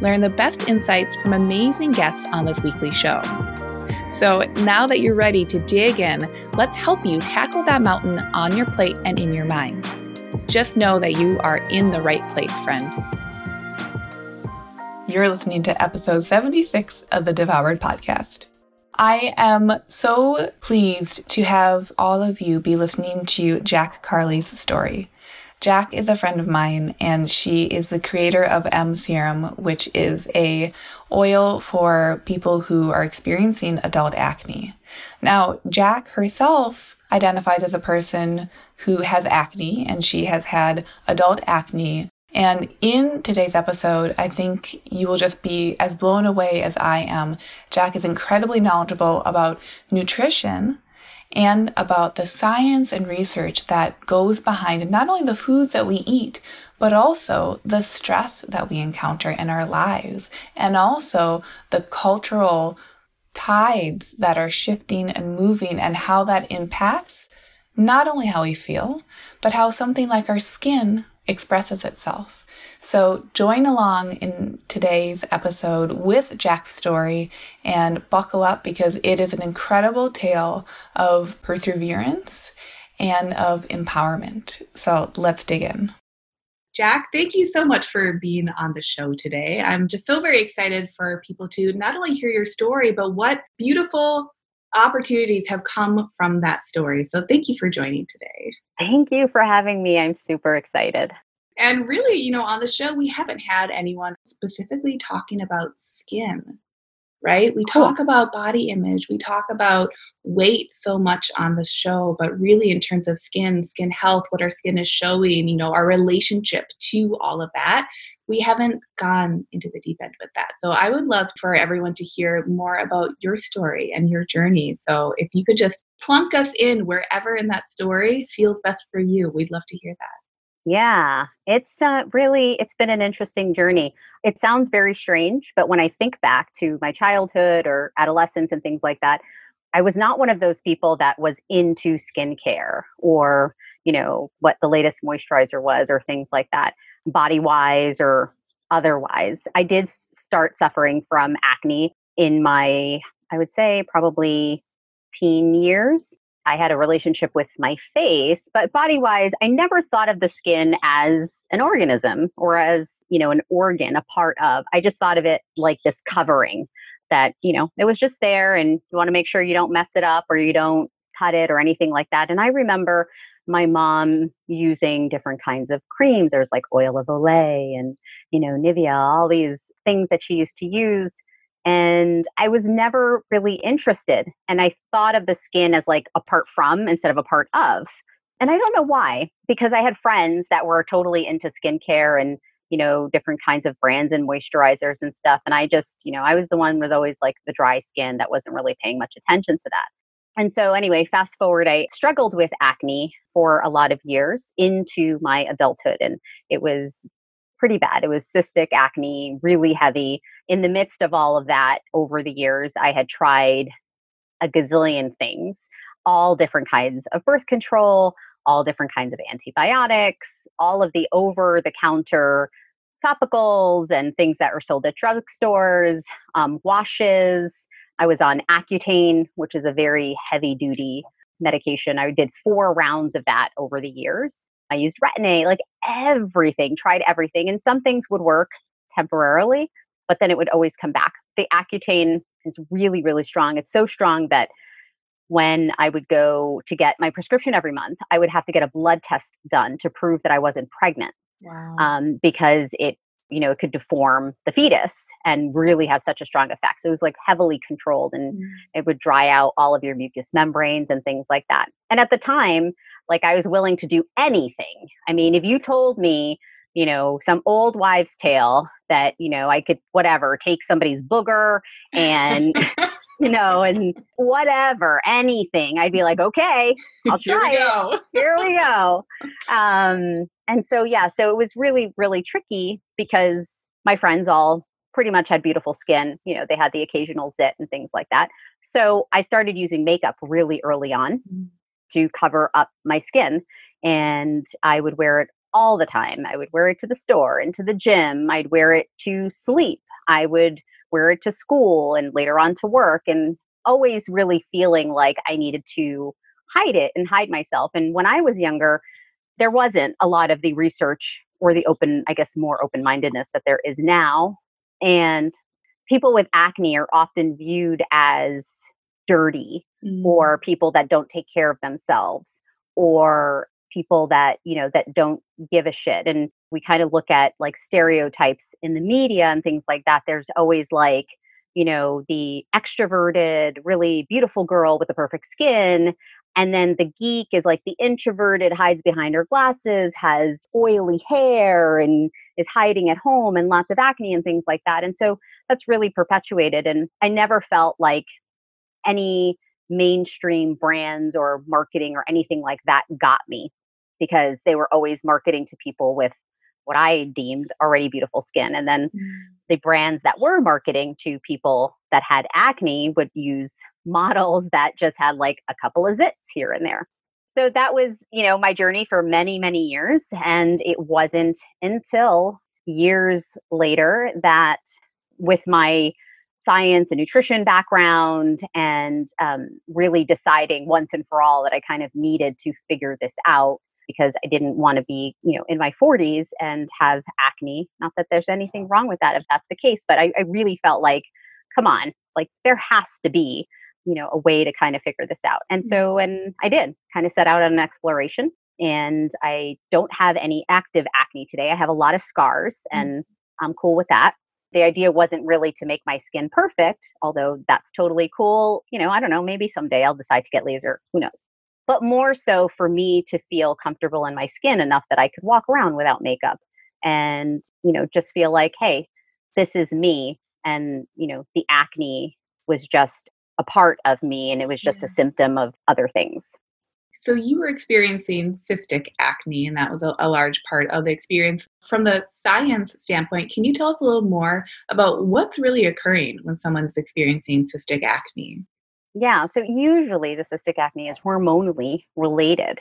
Learn the best insights from amazing guests on this weekly show. So now that you're ready to dig in, let's help you tackle that mountain on your plate and in your mind. Just know that you are in the right place, friend. You're listening to episode 76 of the Devoured Podcast. I am so pleased to have all of you be listening to Jack Carley's story. Jack is a friend of mine and she is the creator of M Serum, which is a oil for people who are experiencing adult acne. Now, Jack herself identifies as a person who has acne and she has had adult acne. And in today's episode, I think you will just be as blown away as I am. Jack is incredibly knowledgeable about nutrition and about the science and research that goes behind not only the foods that we eat, but also the stress that we encounter in our lives and also the cultural tides that are shifting and moving and how that impacts not only how we feel, but how something like our skin expresses itself. So join along in today's episode with Jack's story and buckle up because it is an incredible tale of perseverance and of empowerment. So let's dig in. Jack, thank you so much for being on the show today. I'm just so very excited for people to not only hear your story, but what beautiful opportunities have come from that story. So thank you for joining today. Thank you for having me. I'm super excited. And really, you know, on the show, we haven't had anyone specifically talking about skin, right? We talk about body image, we talk about weight so much on the show, but really, in terms of skin, skin health, what our skin is showing, you know, our relationship to all of that, we haven't gone into the deep end with that. So I would love for everyone to hear more about your story and your journey. So if you could just plunk us in wherever in that story feels best for you, we'd love to hear that. Yeah, it's uh, really it's been an interesting journey. It sounds very strange, but when I think back to my childhood or adolescence and things like that, I was not one of those people that was into skincare or, you know, what the latest moisturizer was or things like that, body wise or otherwise. I did start suffering from acne in my, I would say, probably teen years. I had a relationship with my face, but body wise, I never thought of the skin as an organism or as, you know, an organ, a part of. I just thought of it like this covering that, you know, it was just there and you want to make sure you don't mess it up or you don't cut it or anything like that. And I remember my mom using different kinds of creams. There's like oil of Olay and, you know, Nivea, all these things that she used to use and I was never really interested. And I thought of the skin as like apart from instead of a part of. And I don't know why, because I had friends that were totally into skincare and, you know, different kinds of brands and moisturizers and stuff. And I just, you know, I was the one with always like the dry skin that wasn't really paying much attention to that. And so, anyway, fast forward, I struggled with acne for a lot of years into my adulthood. And it was pretty bad. It was cystic acne, really heavy. In the midst of all of that, over the years, I had tried a gazillion things, all different kinds of birth control, all different kinds of antibiotics, all of the over the counter topicals and things that were sold at drugstores, um, washes. I was on Accutane, which is a very heavy duty medication. I did four rounds of that over the years. I used Retin-A, like everything, tried everything. And some things would work temporarily, but then it would always come back. The Accutane is really, really strong. It's so strong that when I would go to get my prescription every month, I would have to get a blood test done to prove that I wasn't pregnant. Wow. Um, because it, you know, it could deform the fetus and really have such a strong effect. So it was like heavily controlled and mm. it would dry out all of your mucous membranes and things like that. And at the time, like I was willing to do anything. I mean, if you told me you know, some old wives' tale that, you know, I could, whatever, take somebody's booger and, you know, and whatever, anything. I'd be like, okay, I'll try Here we go. it. Here we go. Um, and so, yeah, so it was really, really tricky because my friends all pretty much had beautiful skin. You know, they had the occasional zit and things like that. So I started using makeup really early on Mm. To cover up my skin. And I would wear it all the time. I would wear it to the store and to the gym. I'd wear it to sleep. I would wear it to school and later on to work. And always really feeling like I needed to hide it and hide myself. And when I was younger, there wasn't a lot of the research or the open, I guess, more open mindedness that there is now. And people with acne are often viewed as dirty Mm. or people that don't take care of themselves or people that you know that don't give a shit and we kind of look at like stereotypes in the media and things like that there's always like you know the extroverted really beautiful girl with the perfect skin and then the geek is like the introverted hides behind her glasses has oily hair and is hiding at home and lots of acne and things like that and so that's really perpetuated and i never felt like any mainstream brands or marketing or anything like that got me because they were always marketing to people with what I deemed already beautiful skin. And then Mm. the brands that were marketing to people that had acne would use models that just had like a couple of zits here and there. So that was, you know, my journey for many, many years. And it wasn't until years later that with my science and nutrition background and um, really deciding once and for all that I kind of needed to figure this out because I didn't want to be, you know, in my 40s and have acne. Not that there's anything wrong with that if that's the case, but I, I really felt like, come on, like there has to be, you know, a way to kind of figure this out. And so, and I did kind of set out on an exploration. And I don't have any active acne today. I have a lot of scars, Mm. and I'm cool with that the idea wasn't really to make my skin perfect, although that's totally cool. You know, I don't know, maybe someday I'll decide to get laser, who knows. But more so for me to feel comfortable in my skin enough that I could walk around without makeup and, you know, just feel like, hey, this is me. And, you know, the acne was just a part of me and it was just Yeah. a symptom of other things. So you were experiencing cystic acne, and that was a, a large part of the experience. From the science standpoint, can you tell us a little more about what's really occurring when someone's experiencing cystic acne? Yeah, so usually the cystic acne is hormonally related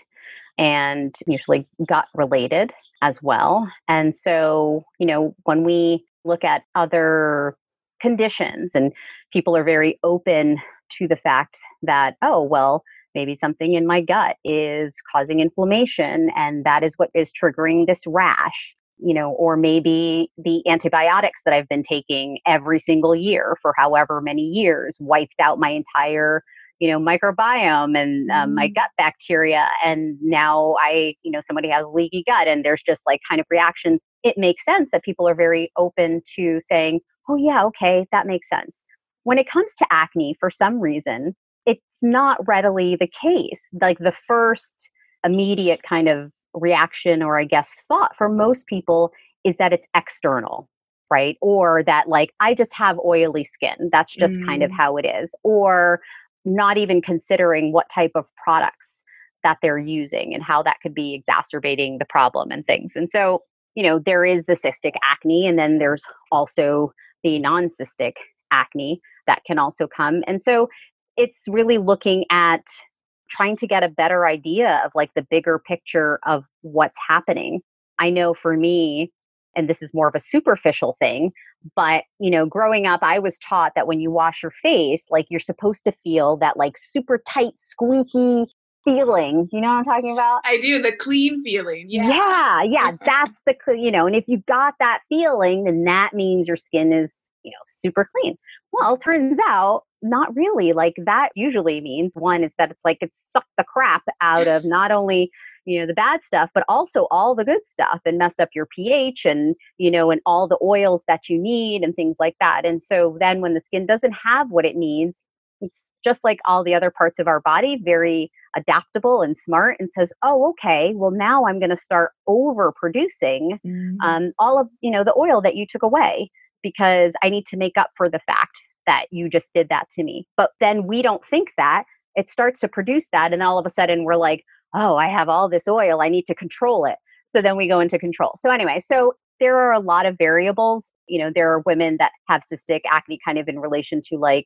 and usually gut related as well. And so, you know, when we look at other conditions and people are very open to the fact that, oh, well, maybe something in my gut is causing inflammation and that is what is triggering this rash you know or maybe the antibiotics that i've been taking every single year for however many years wiped out my entire you know microbiome and um, my Mm. gut bacteria and now i you know somebody has leaky gut and there's just like kind of reactions it makes sense that people are very open to saying oh yeah okay that makes sense when it comes to acne for some reason it's not readily the case. Like the first immediate kind of reaction, or I guess thought for most people, is that it's external, right? Or that, like, I just have oily skin. That's just kind of Mm. how it is. Or not even considering what type of products that they're using and how that could be exacerbating the problem and things. And so, you know, there is the cystic acne, and then there's also the non cystic acne that can also come. And so, it's really looking at trying to get a better idea of like the bigger picture of what's happening. I know for me, and this is more of a superficial thing, but you know, growing up, I was taught that when you wash your face, like you're supposed to feel that like super tight, squeaky feeling. You know what I'm talking about? I do, the clean feeling. Yeah. yeah, yeah, that's the you know, and if you got that feeling, then that means your skin is you know super clean. Well, turns out not really. Like that usually means one is that it's like it's sucked the crap out of not only you know the bad stuff but also all the good stuff and messed up your pH and you know and all the oils that you need and things like that. And so then when the skin doesn't have what it needs, it's just like all the other parts of our body, very adaptable and smart, and says, "Oh, okay. Well, now I'm going to start overproducing mm-hmm. um, all of you know the oil that you took away because I need to make up for the fact that you just did that to me." But then we don't think that it starts to produce that, and all of a sudden we're like, "Oh, I have all this oil. I need to control it." So then we go into control. So anyway, so there are a lot of variables. You know, there are women that have cystic acne kind of in relation to like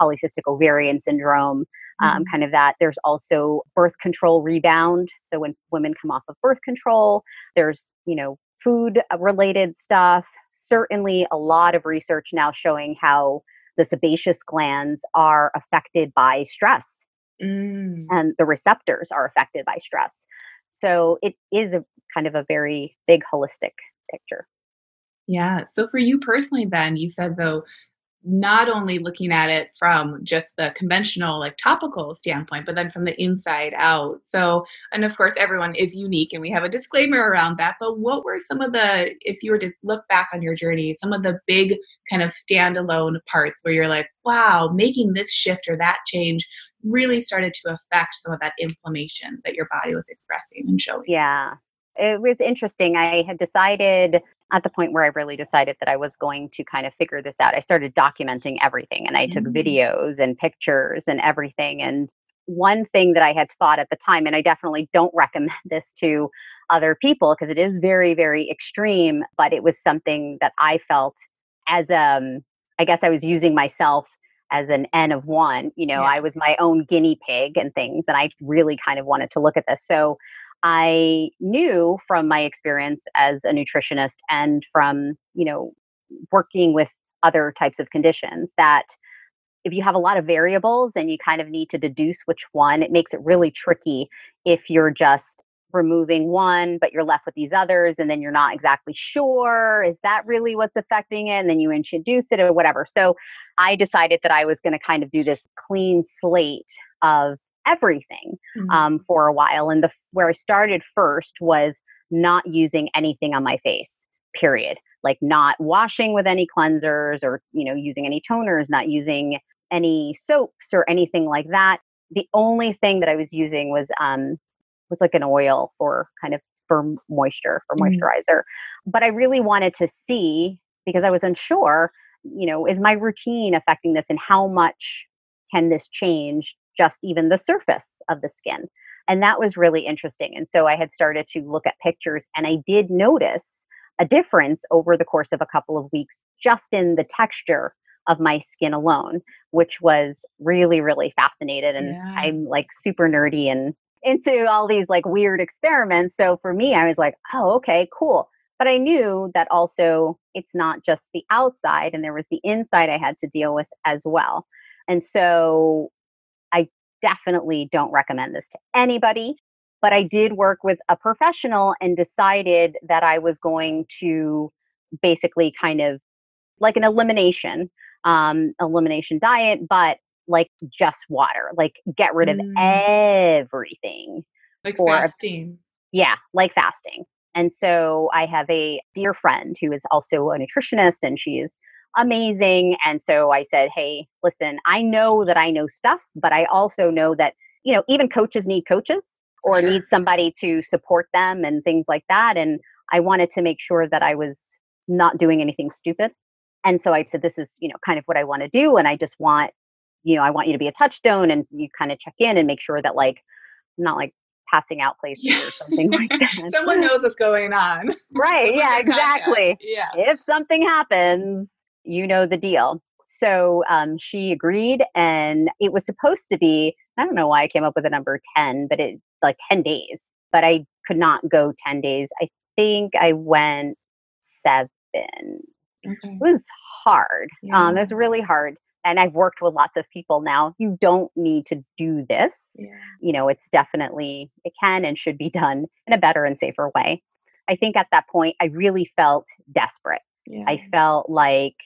polycystic ovarian syndrome, um, mm-hmm. kind of that. There's also birth control rebound. So when women come off of birth control, there's, you know, food related stuff. Certainly a lot of research now showing how the sebaceous glands are affected by stress mm. and the receptors are affected by stress. So it is a kind of a very big holistic picture. Yeah. So for you personally, then, you said though, not only looking at it from just the conventional like topical standpoint but then from the inside out. So and of course everyone is unique and we have a disclaimer around that but what were some of the if you were to look back on your journey some of the big kind of standalone parts where you're like wow making this shift or that change really started to affect some of that inflammation that your body was expressing and showing? Yeah. It was interesting. I had decided at the point where I really decided that I was going to kind of figure this out. I started documenting everything and I took mm-hmm. videos and pictures and everything. And one thing that I had thought at the time, and I definitely don't recommend this to other people because it is very, very extreme, but it was something that I felt as um I guess I was using myself as an N of one. You know, yeah. I was my own guinea pig and things, and I really kind of wanted to look at this. So I knew from my experience as a nutritionist and from, you know, working with other types of conditions that if you have a lot of variables and you kind of need to deduce which one, it makes it really tricky if you're just removing one, but you're left with these others, and then you're not exactly sure is that really what's affecting it? And then you introduce it or whatever. So I decided that I was going to kind of do this clean slate of everything mm-hmm. um, for a while. And the where I started first was not using anything on my face. Period. Like not washing with any cleansers or you know using any toners, not using any soaps or anything like that. The only thing that I was using was um was like an oil for kind of for moisture for mm-hmm. moisturizer. But I really wanted to see because I was unsure, you know, is my routine affecting this and how much can this change just even the surface of the skin. And that was really interesting. And so I had started to look at pictures and I did notice a difference over the course of a couple of weeks just in the texture of my skin alone, which was really, really fascinated. And yeah. I'm like super nerdy and into all these like weird experiments. So for me, I was like, oh, okay, cool. But I knew that also it's not just the outside and there was the inside I had to deal with as well. And so I definitely don't recommend this to anybody. But I did work with a professional and decided that I was going to basically kind of like an elimination, um, elimination diet, but like just water, like get rid of mm. everything. Like fasting. yeah, like fasting. And so I have a dear friend who is also a nutritionist and she is amazing. And so I said, hey, listen, I know that I know stuff, but I also know that, you know, even coaches need coaches or sure. need somebody to support them and things like that. And I wanted to make sure that I was not doing anything stupid. And so I said, this is, you know, kind of what I want to do. And I just want, you know, I want you to be a touchstone and you kind of check in and make sure that like, I'm not like passing out places yeah. or something like that. Someone knows what's going on. Right. yeah, exactly. Yeah. If something happens, you know the deal. So um, she agreed, and it was supposed to be. I don't know why I came up with the number ten, but it like ten days. But I could not go ten days. I think I went seven. Okay. It was hard. Yeah. Um, it was really hard. And I've worked with lots of people now. You don't need to do this. Yeah. You know, it's definitely, it can and should be done in a better and safer way. I think at that point, I really felt desperate. Yeah. I felt like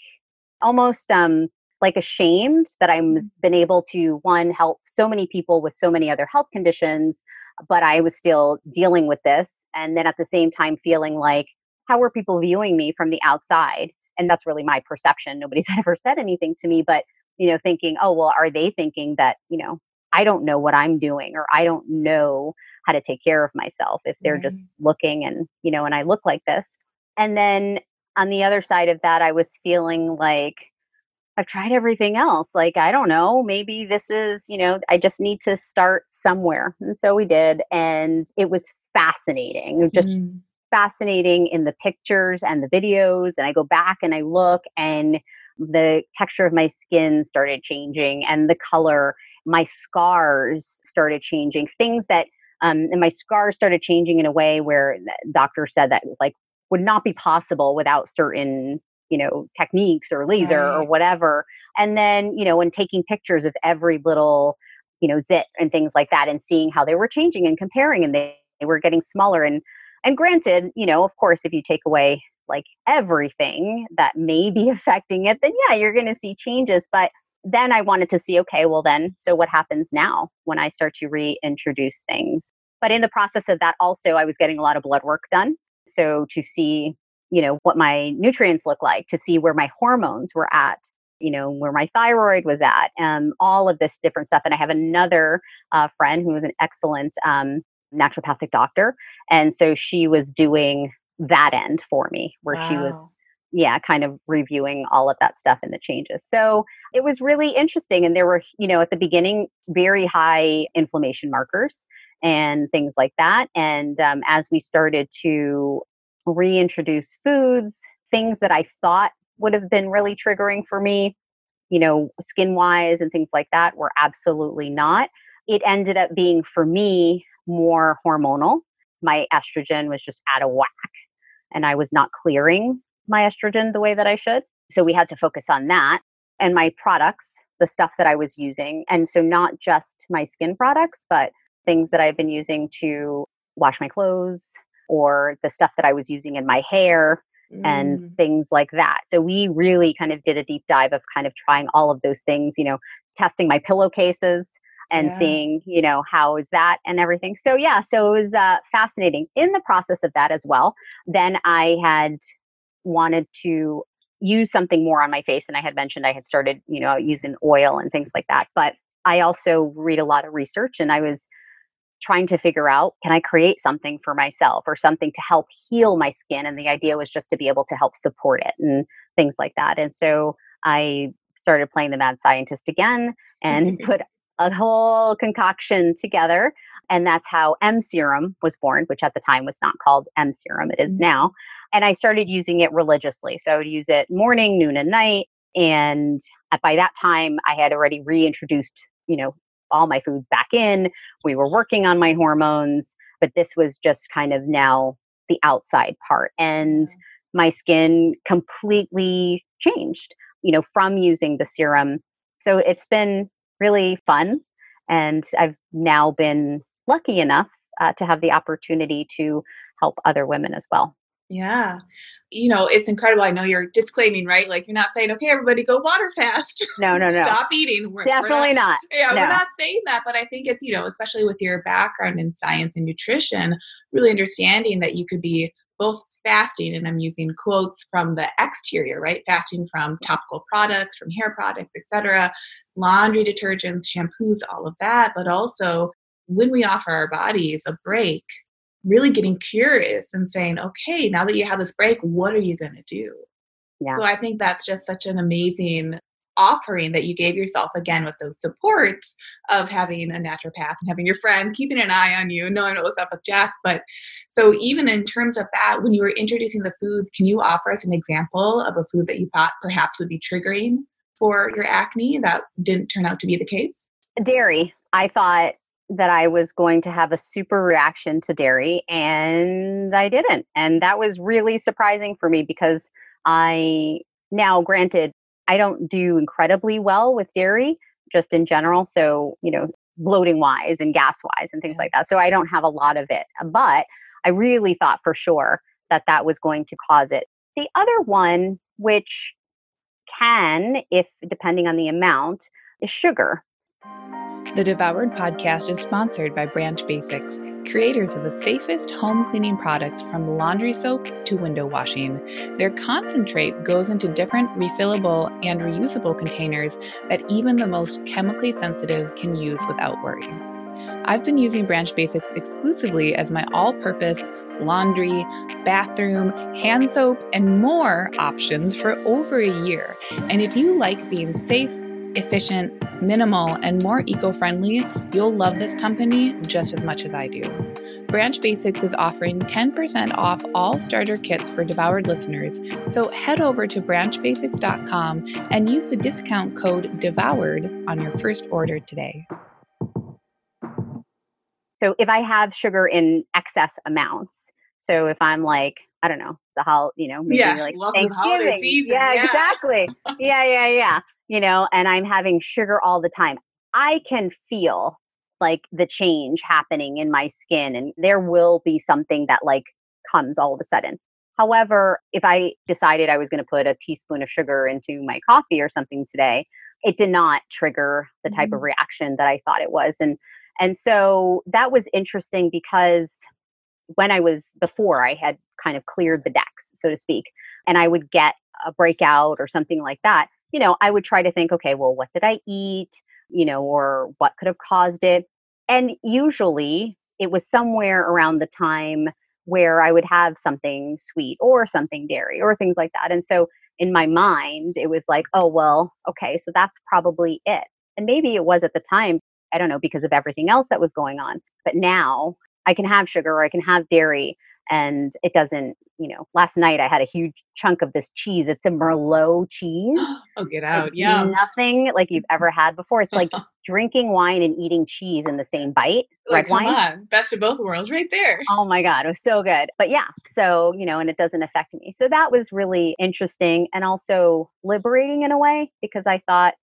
almost um like ashamed that I'm mm-hmm. been able to one help so many people with so many other health conditions, but I was still dealing with this, and then at the same time feeling like how are people viewing me from the outside? And that's really my perception. Nobody's ever said anything to me, but you know, thinking, oh, well, are they thinking that, you know, I don't know what I'm doing or I don't know how to take care of myself if they're right. just looking and, you know, and I look like this. And then on the other side of that, I was feeling like, I've tried everything else. Like, I don't know, maybe this is, you know, I just need to start somewhere. And so we did. And it was fascinating, just mm. fascinating in the pictures and the videos. And I go back and I look, and the texture of my skin started changing and the color. My scars started changing. Things that, um, and my scars started changing in a way where the doctor said that, like, would not be possible without certain you know techniques or laser right. or whatever. And then you know when taking pictures of every little you know zit and things like that and seeing how they were changing and comparing and they, they were getting smaller. And and granted you know of course if you take away like everything that may be affecting it then yeah you're going to see changes. But then i wanted to see okay well then so what happens now when i start to reintroduce things? But in the process of that also i was getting a lot of blood work done so to see you know what my nutrients look like to see where my hormones were at you know where my thyroid was at and um, all of this different stuff and i have another uh, friend who was an excellent um, naturopathic doctor and so she was doing that end for me where wow. she was yeah kind of reviewing all of that stuff and the changes so it was really interesting and there were you know at the beginning very high inflammation markers and things like that and um, as we started to reintroduce foods, things that I thought would have been really triggering for me, you know, skin wise and things like that, were absolutely not. It ended up being for me more hormonal. My estrogen was just out of whack, and I was not clearing my estrogen the way that I should. So we had to focus on that. And my products, the stuff that I was using. And so not just my skin products, but things that I've been using to wash my clothes, or the stuff that I was using in my hair mm. and things like that. So we really kind of did a deep dive of kind of trying all of those things, you know, testing my pillowcases and yeah. seeing, you know, how is that and everything. So yeah, so it was uh, fascinating. In the process of that as well, then I had wanted to use something more on my face and I had mentioned I had started, you know, using oil and things like that. But I also read a lot of research and I was trying to figure out can I create something for myself or something to help heal my skin? And the idea was just to be able to help support it and things like that. And so I started playing the mad scientist again and put a whole concoction together. And that's how M serum was born, which at the time was not called M serum, it is mm-hmm. now. And I started using it religiously. So I would use it morning, noon, and night. And by that time, I had already reintroduced, you know, all my foods back in. We were working on my hormones, but this was just kind of now the outside part. And my skin completely changed, you know, from using the serum. So it's been really fun. And I've now been lucky enough uh, to have the opportunity to help other women as well. Yeah. You know, it's incredible. I know you're disclaiming, right? Like you're not saying, okay, everybody go water fast. No, no, no. Stop eating. We're, Definitely we're not, not, Yeah, no. we're not saying that, but I think it's, you know, especially with your background in science and nutrition, really understanding that you could be both fasting, and I'm using quotes from the exterior, right? Fasting from topical products, from hair products, etc., laundry detergents, shampoos, all of that, but also when we offer our bodies a break really getting curious and saying, okay, now that you have this break, what are you going to do? Yeah. So I think that's just such an amazing offering that you gave yourself again with those supports of having a naturopath and having your friends keeping an eye on you, knowing what was up with Jack. But so even in terms of that, when you were introducing the foods, can you offer us an example of a food that you thought perhaps would be triggering for your acne that didn't turn out to be the case? Dairy. I thought that I was going to have a super reaction to dairy, and I didn't. And that was really surprising for me because I, now granted, I don't do incredibly well with dairy just in general. So, you know, bloating wise and gas wise and things like that. So I don't have a lot of it. But I really thought for sure that that was going to cause it. The other one, which can, if depending on the amount, is sugar. The Devoured podcast is sponsored by Branch Basics, creators of the safest home cleaning products from laundry soap to window washing. Their concentrate goes into different refillable and reusable containers that even the most chemically sensitive can use without worry. I've been using Branch Basics exclusively as my all purpose laundry, bathroom, hand soap, and more options for over a year. And if you like being safe, efficient, minimal, and more eco friendly, you'll love this company just as much as I do. Branch Basics is offering 10% off all starter kits for devoured listeners, so head over to branchbasics.com and use the discount code DEVOURED on your first order today. So if I have sugar in excess amounts, so if I'm like, I don't know, the whole, you know, maybe yeah, like Thanksgiving. Season, yeah, yeah, exactly. yeah, yeah, yeah you know, and I'm having sugar all the time, I can feel like the change happening in my skin and there will be something that like comes all of a sudden. However, if I decided I was going to put a teaspoon of sugar into my coffee or something today, it did not trigger the type mm-hmm. of reaction that I thought it was. And and so that was interesting because when I was before I had kind of cleared the decks, so to speak, and I would get a breakout or something like that, you know, I would try to think, okay, well, what did I eat? You know, or what could have caused it? And usually it was somewhere around the time where I would have something sweet or something dairy or things like that. And so in my mind, it was like, oh, well, okay, so that's probably it. And maybe it was at the time, I don't know, because of everything else that was going on. But now I can have sugar or I can have dairy and it doesn't you know last night i had a huge chunk of this cheese. It's a merlot cheese. Oh get out. Yeah. nothing like you've ever had before. It's like drinking wine and eating cheese in the same bite like, red wine. on. best of both worlds right there. Oh my god it was so good. But yeah so you know and it doesn't affect me. So that was really interesting and also liberating in a way because i thought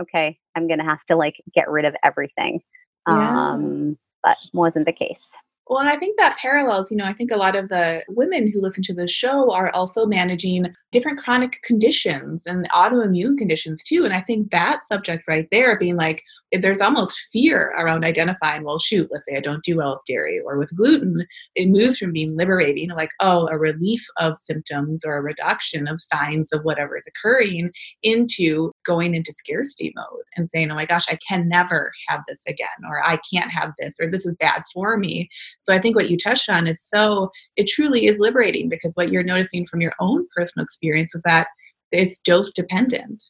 okay i'm gonna have to like get rid of everything. Yeah. um but wasn't the case well, and I think that parallels, you know, I think a lot of the women who listen to the show are also managing different chronic conditions and autoimmune conditions too. And I think that subject right there being like, there's almost fear around identifying, well, shoot, let's say I don't do well with dairy or with gluten. It moves from being liberating, like, oh, a relief of symptoms or a reduction of signs of whatever is occurring, into going into scarcity mode and saying, oh my gosh, I can never have this again, or I can't have this, or this is bad for me. So I think what you touched on is so, it truly is liberating because what you're noticing from your own personal experience is that it's dose dependent.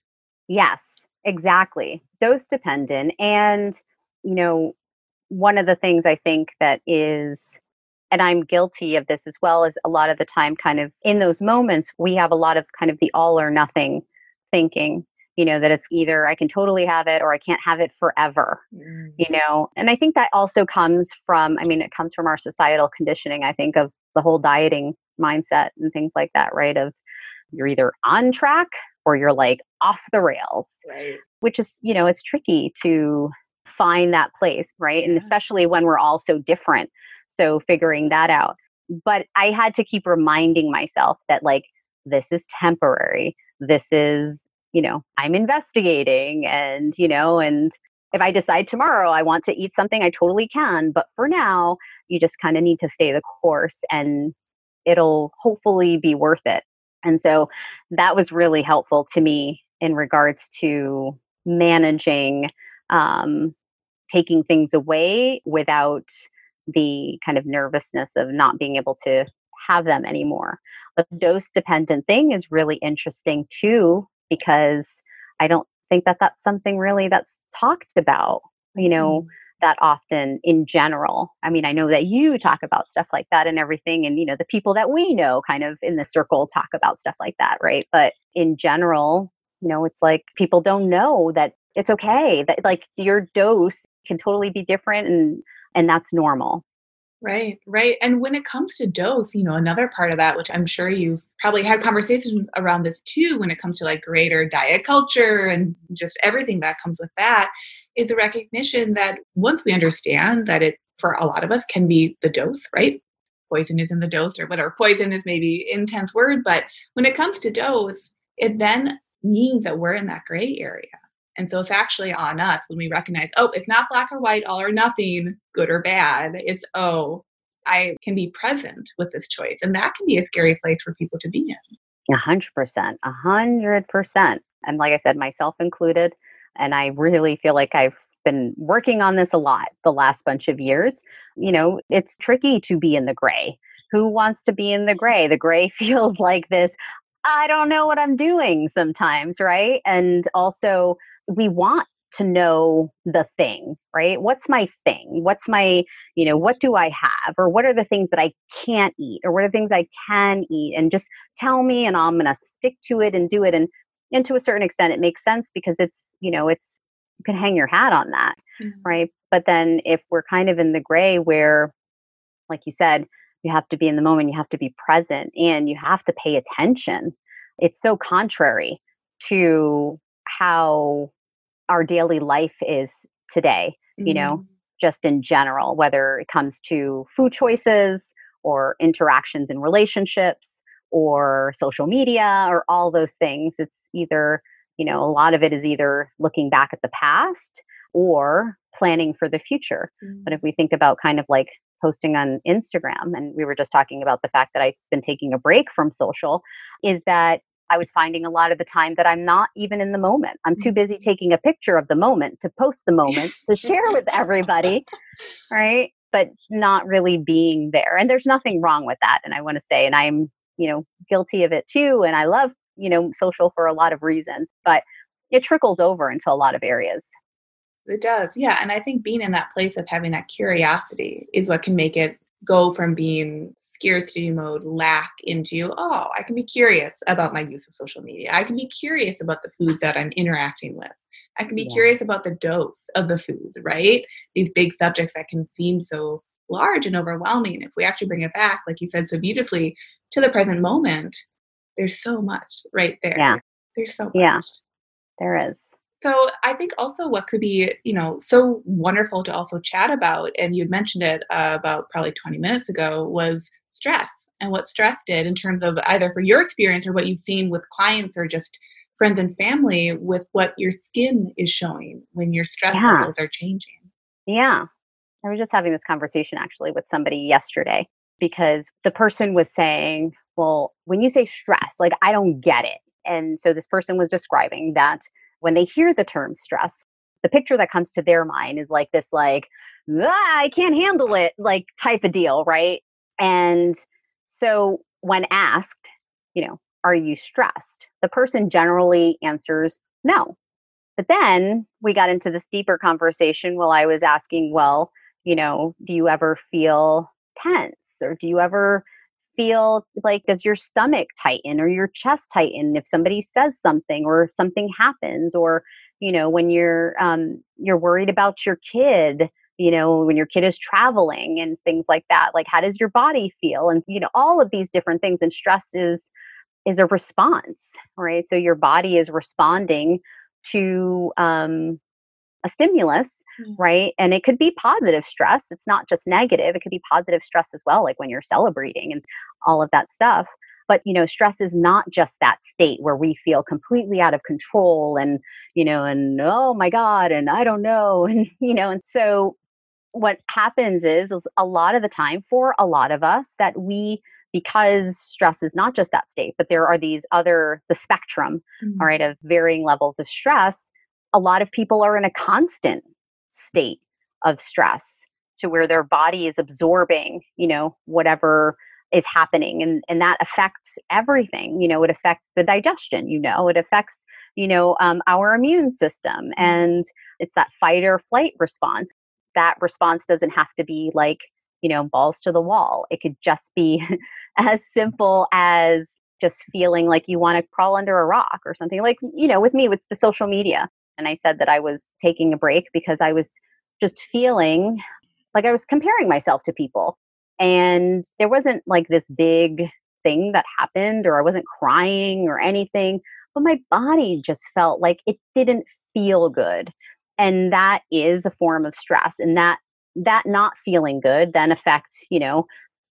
Yes Exactly. Dose dependent. And, you know, one of the things I think that is, and I'm guilty of this as well, is a lot of the time, kind of in those moments, we have a lot of kind of the all or nothing thinking, you know, that it's either I can totally have it or I can't have it forever, mm. you know. And I think that also comes from, I mean, it comes from our societal conditioning, I think, of the whole dieting mindset and things like that, right? Of you're either on track or you're like off the rails right. which is you know it's tricky to find that place right? Yeah. and especially when we're all so different so figuring that out. But i had to keep reminding myself that like this is temporary. This is you know i'm investigating and you know and if i decide tomorrow i want to eat something i totally can. But for now you just kind of need to stay the course and it'll hopefully be worth it and so that was really helpful to me in regards to managing um, taking things away without the kind of nervousness of not being able to have them anymore. The dose dependent thing is really interesting too, because I don't think that that's something really that's talked about. You know, mm that often in general. I mean, I know that you talk about stuff like that and everything, and you know, the people that we know kind of in the circle talk about stuff like that, right? But in general, you know, it's like people don't know that it's okay, that like your dose can totally be different and and that's normal. Right, right. And when it comes to dose, you know, another part of that, which I'm sure you've probably had conversations around this too, when it comes to like greater diet culture and just everything that comes with that, is the recognition that once we understand that it, for a lot of us, can be the dose, right? Poison is in the dose or whatever. Poison is maybe intense word, but when it comes to dose, it then means that we're in that gray area And so it's actually on us when we recognize, oh, it's not black or white, all or nothing, good or bad. It's, oh, I can be present with this choice. And that can be a scary place for people to be in. A hundred percent, a hundred percent. And like I said, myself included. And I really feel like I've been working on this a lot the last bunch of years. You know, it's tricky to be in the gray. Who wants to be in the gray? The gray feels like this, I don't know what I'm doing sometimes, right? And also, we want to know the thing, right? What's my thing? What's my, you know, what do I have? Or what are the things that I can't eat? Or what are the things I can eat? And just tell me and I'm going to stick to it and do it. And, and to a certain extent, it makes sense because it's, you know, it's, you can hang your hat on that, mm-hmm. right? But then if we're kind of in the gray where, like you said, you have to be in the moment, you have to be present, and you have to pay attention. It's so contrary to how our daily life is today, mm-hmm. you know, mm-hmm. just in general, whether it comes to food choices or interactions in relationships or social media or all those things. It's either, you know, a lot of it is either looking back at the past or planning for the future. Mm-hmm. But if we think about kind of like posting on Instagram, and we were just talking about the fact that I've been taking a break from social, is that I was finding a lot of the time that I'm not even in the moment. I'm too busy mm-hmm. taking a picture of the moment to post the moment to share with everybody, right? But not really being there. And there's nothing wrong with that. And I want to say, and I'm, you know, guilty of it too. And I love, you know, social for a lot of reasons, but it trickles over into a lot of areas. It does. Yeah. And I think being in that place of having that curiosity is what can make it go from being scarcity mode lack into oh i can be curious about my use of social media. I can be curious about the foods that i'm interacting with. I can be yeah. curious about the dose of the foods right? These big subjects that can seem so large and overwhelming if we actually bring it back like you said so beautifully to the present moment there's so much right there. Yeah. There's so much. Yeah there is so I think also what could be, you know, so wonderful to also chat about, and you'd mentioned it uh, about probably 20 minutes ago, was stress and what stress did in terms of either for your experience or what you've seen with clients or just friends and family with what your skin is showing when your stress yeah. levels are changing. Yeah. I was just having this conversation actually with somebody yesterday because the person was saying, well, when you say stress, like I don't get it. And so this person was describing that when they hear the term stress, the picture that comes to their mind is like this, like, ah, I can't handle it, like type of deal, right? And so when asked, you know, are you stressed? The person generally answers no. But then we got into this deeper conversation while I was asking, well, you know, do you ever feel tense or do you ever feel like does your stomach tighten or your chest tighten if somebody says something or something happens or you know when you're um, you're worried about your kid you know when your kid is traveling and things like that like how does your body feel? And you know all of these different things and stress is is a response right? So your body is responding to um, a stimulus, mm-hmm. right? And it could be positive stress. It's not just negative. It could be positive stress as well, like when you're celebrating and all of that stuff. But you know, stress is not just that state where we feel completely out of control and you know, and oh my god, and I don't know, and you know, and so what happens is, is a lot of the time for a lot of us that we because stress is not just that state, but there are these other the spectrum, mm-hmm. all right, of varying levels of stress a lot of people are in a constant state of stress to where their body is absorbing, you know, whatever is happening and and that affects everything you know it affects the digestion you know it affects you know um, our immune system mm-hmm. and it's that fight or flight response. That response doesn't have to be like you know balls to the wall. It could just be as simple as just feeling like you want to crawl under a rock or something like you know with me with the social media and I said that I was taking a break because I was just feeling like I was comparing myself to people. And there wasn't like this big thing that happened, or I wasn't crying or anything, but my body just felt like it didn't feel good. And that is a form of stress. And that that not feeling good then affects, you know,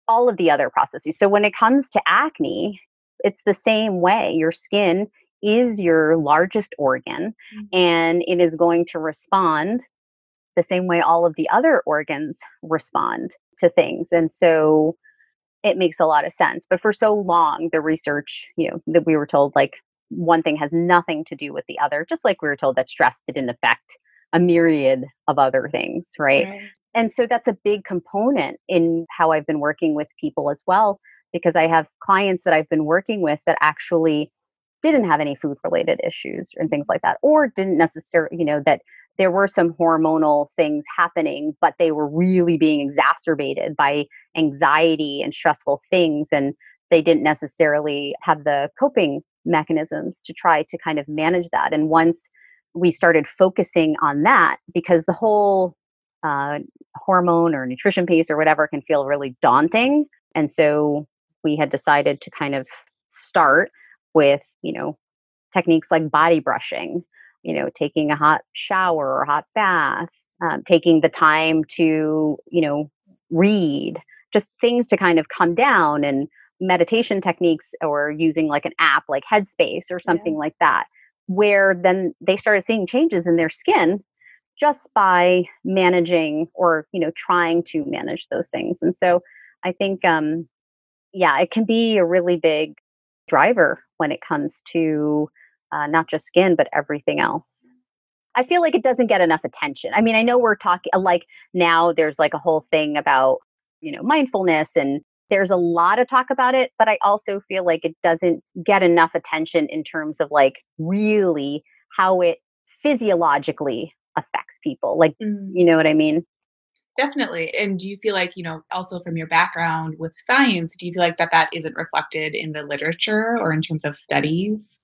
all of the other processes. So when it comes to acne, it's the same way. Your skin is your largest organ mm-hmm. and it is going to respond the same way all of the other organs respond to things. And so it makes a lot of sense. But for so long, the research, you know, that we were told like one thing has nothing to do with the other, just like we were told that stress didn't affect a myriad of other things, right? right? And so that's a big component in how I've been working with people as well, because I have clients that I've been working with that actually didn't have any food related issues and things like that, or didn't necessarily, you know, that there were some hormonal things happening, but they were really being exacerbated by anxiety and stressful things. And they didn't necessarily have the coping mechanisms to try to kind of manage that. And once we started focusing on that, because the whole uh, hormone or nutrition piece or whatever can feel really daunting. And so we had decided to kind of start with, you know, techniques like body brushing you know taking a hot shower or hot bath um, taking the time to you know read just things to kind of come down and meditation techniques or using like an app like headspace or something yeah. like that where then they started seeing changes in their skin just by managing or you know trying to manage those things and so i think um yeah it can be a really big driver when it comes to uh, not just skin, but everything else. I feel like it doesn't get enough attention. I mean, I know we're talking like now there's like a whole thing about, you know, mindfulness and there's a lot of talk about it, but I also feel like it doesn't get enough attention in terms of like really how it physiologically affects people. Like, mm. you know what I mean? Definitely. And do you feel like, you know, also from your background with science, do you feel like that that isn't reflected in the literature or in terms of studies?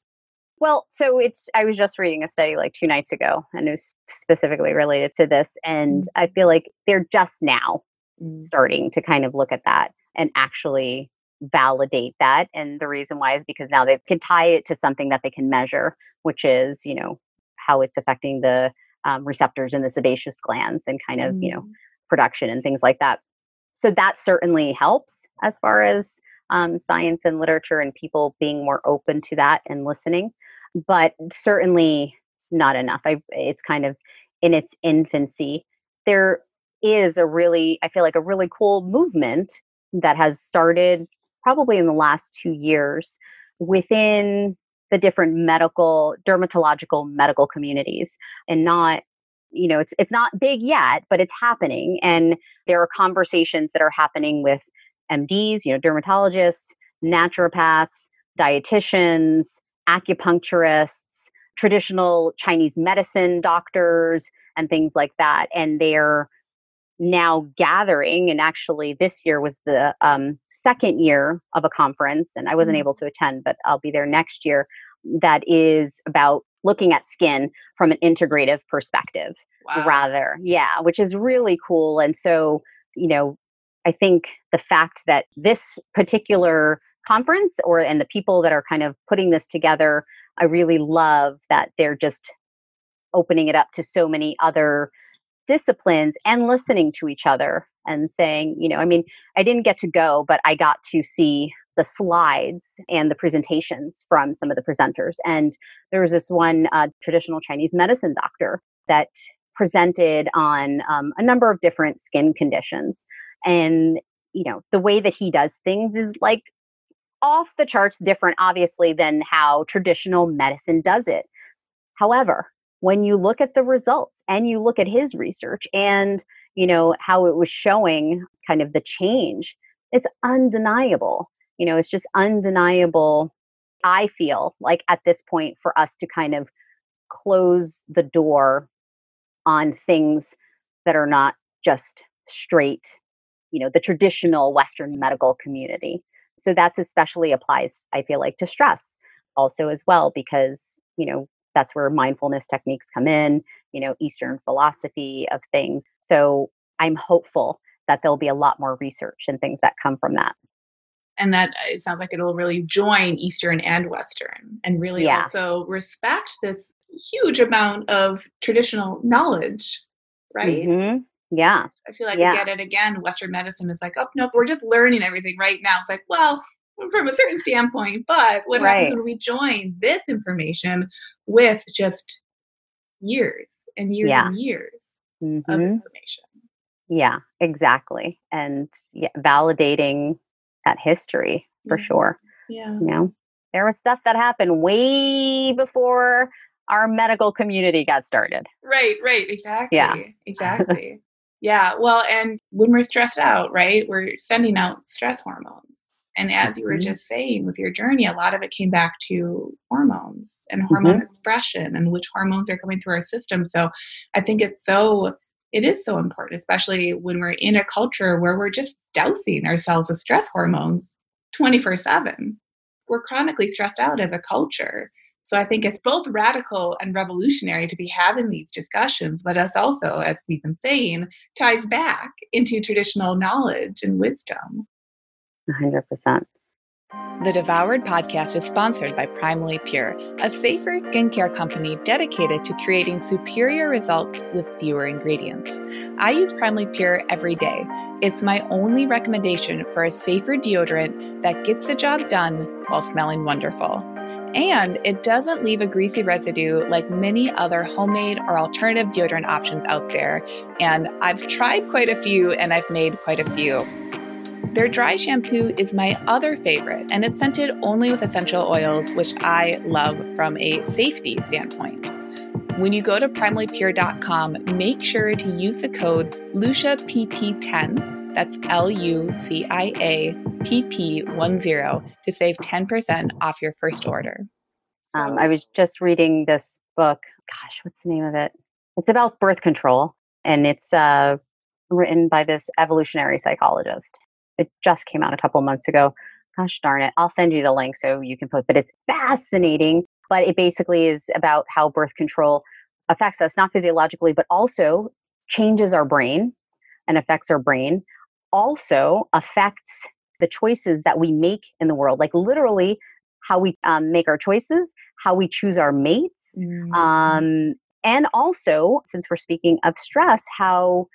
Well, so it's, I was just reading a study like two nights ago and it was specifically related to this. And I feel like they're just now mm. starting to kind of look at that and actually validate that. And the reason why is because now they can tie it to something that they can measure, which is, you know, how it's affecting the um, receptors in the sebaceous glands and kind of, mm. you know, mm. Production and things like that. So that certainly helps as far as um, science and literature and people being more open to that and listening but certainly not enough. I, it's kind of in its infancy. There is a really, I feel like a really cool movement that has started probably in the last two years within the different medical, dermatological medical communities and not you know it's it's not big yet but it's happening and there are conversations that are happening with MDs you know dermatologists naturopaths dietitians acupuncturists, traditional Chinese medicine doctors, and things like that. And they're now gathering. And actually, this year was the um, second year of a conference, and I wasn't mm-hmm. able to attend, but I'll be there next year. That is about looking at skin from an integrative perspective, wow. rather. Yeah, which is really cool. And so, you know, I think the fact that this particular conference or and the people that are kind of putting this together i really love that they're just opening it up to so many other disciplines and listening to each other and saying you know i mean i didn't get to go but i got to see the slides and the presentations from some of the presenters. And there was this one uh, traditional chinese medicine doctor that presented on um, a number of different skin conditions. And you know the way that he does things is like off the charts different, obviously, than how traditional medicine does it. However, when you look at the results and you look at his research and you know how it was showing kind of the change it's undeniable you know it's just undeniable i feel like at this point for us to kind of close the door on things that are not just straight you know the traditional western medical community. So that's especially applies i feel like to stress also as well because you know that's where mindfulness techniques come in you know eastern philosophy of things. So i'm hopeful that there'll be a lot more research and things that come from that and that it sounds like it'll really join eastern and western and really yeah. also respect this huge amount of traditional knowledge right mm-hmm. Yeah. I feel like yeah. get it again. Western medicine is like, oh, no, we're just learning everything right now. It's like, well, from a certain standpoint. But what Right. happens when we join this information with just years and years Yeah. and years of Mhm. information? Yeah, exactly. And yeah, validating that history for Mhm. sure. Yeah. You know, there was stuff that happened way before our medical community got started. Right, right, exactly. Yeah. Exactly. yeah. Well, and when we're stressed out, right, we're sending out stress hormones. And as you were Mhm. just saying with your journey, a lot of it came back to hormones and hormone Mm-hmm. expression and which hormones are coming through our system. So I think it's so it is so important, especially when we're in a culture where we're just dousing ourselves with stress hormones 24 7. We're chronically stressed out as a culture. So I think it's both radical and revolutionary to be having these discussions, but us also, as we've been saying, ties back into traditional knowledge and wisdom. 100%. The Devoured podcast is sponsored by Primally Pure, a safer skincare company dedicated to creating superior results with fewer ingredients. I use Primally Pure every day. It's my only recommendation for a safer deodorant that gets the job done while smelling wonderful. And it doesn't leave a greasy residue like many other homemade or alternative deodorant options out there. And I've tried quite a few and I've made quite a few. Their dry shampoo is my other favorite, and it's scented only with essential oils, which I love from a safety standpoint. When you go to primallypure.com, make sure to use the code LUCIAPP10, that's L U C I A P P 10, to save 10% off your first order. Um, I was just reading this book. Gosh, what's the name of it? It's about birth control, and it's uh, written by this evolutionary psychologist. It just came out a couple months ago. Gosh darn it. I'll send you the link so you can put, but it's fascinating. But it basically is about how birth control affects us, not physiologically, but also changes our brain and affects our brain, also affects the choices that we make in the world. Like literally, how we um, make our choices, how we choose our mates, Mm-hmm. um, and also, since we're speaking of stress, how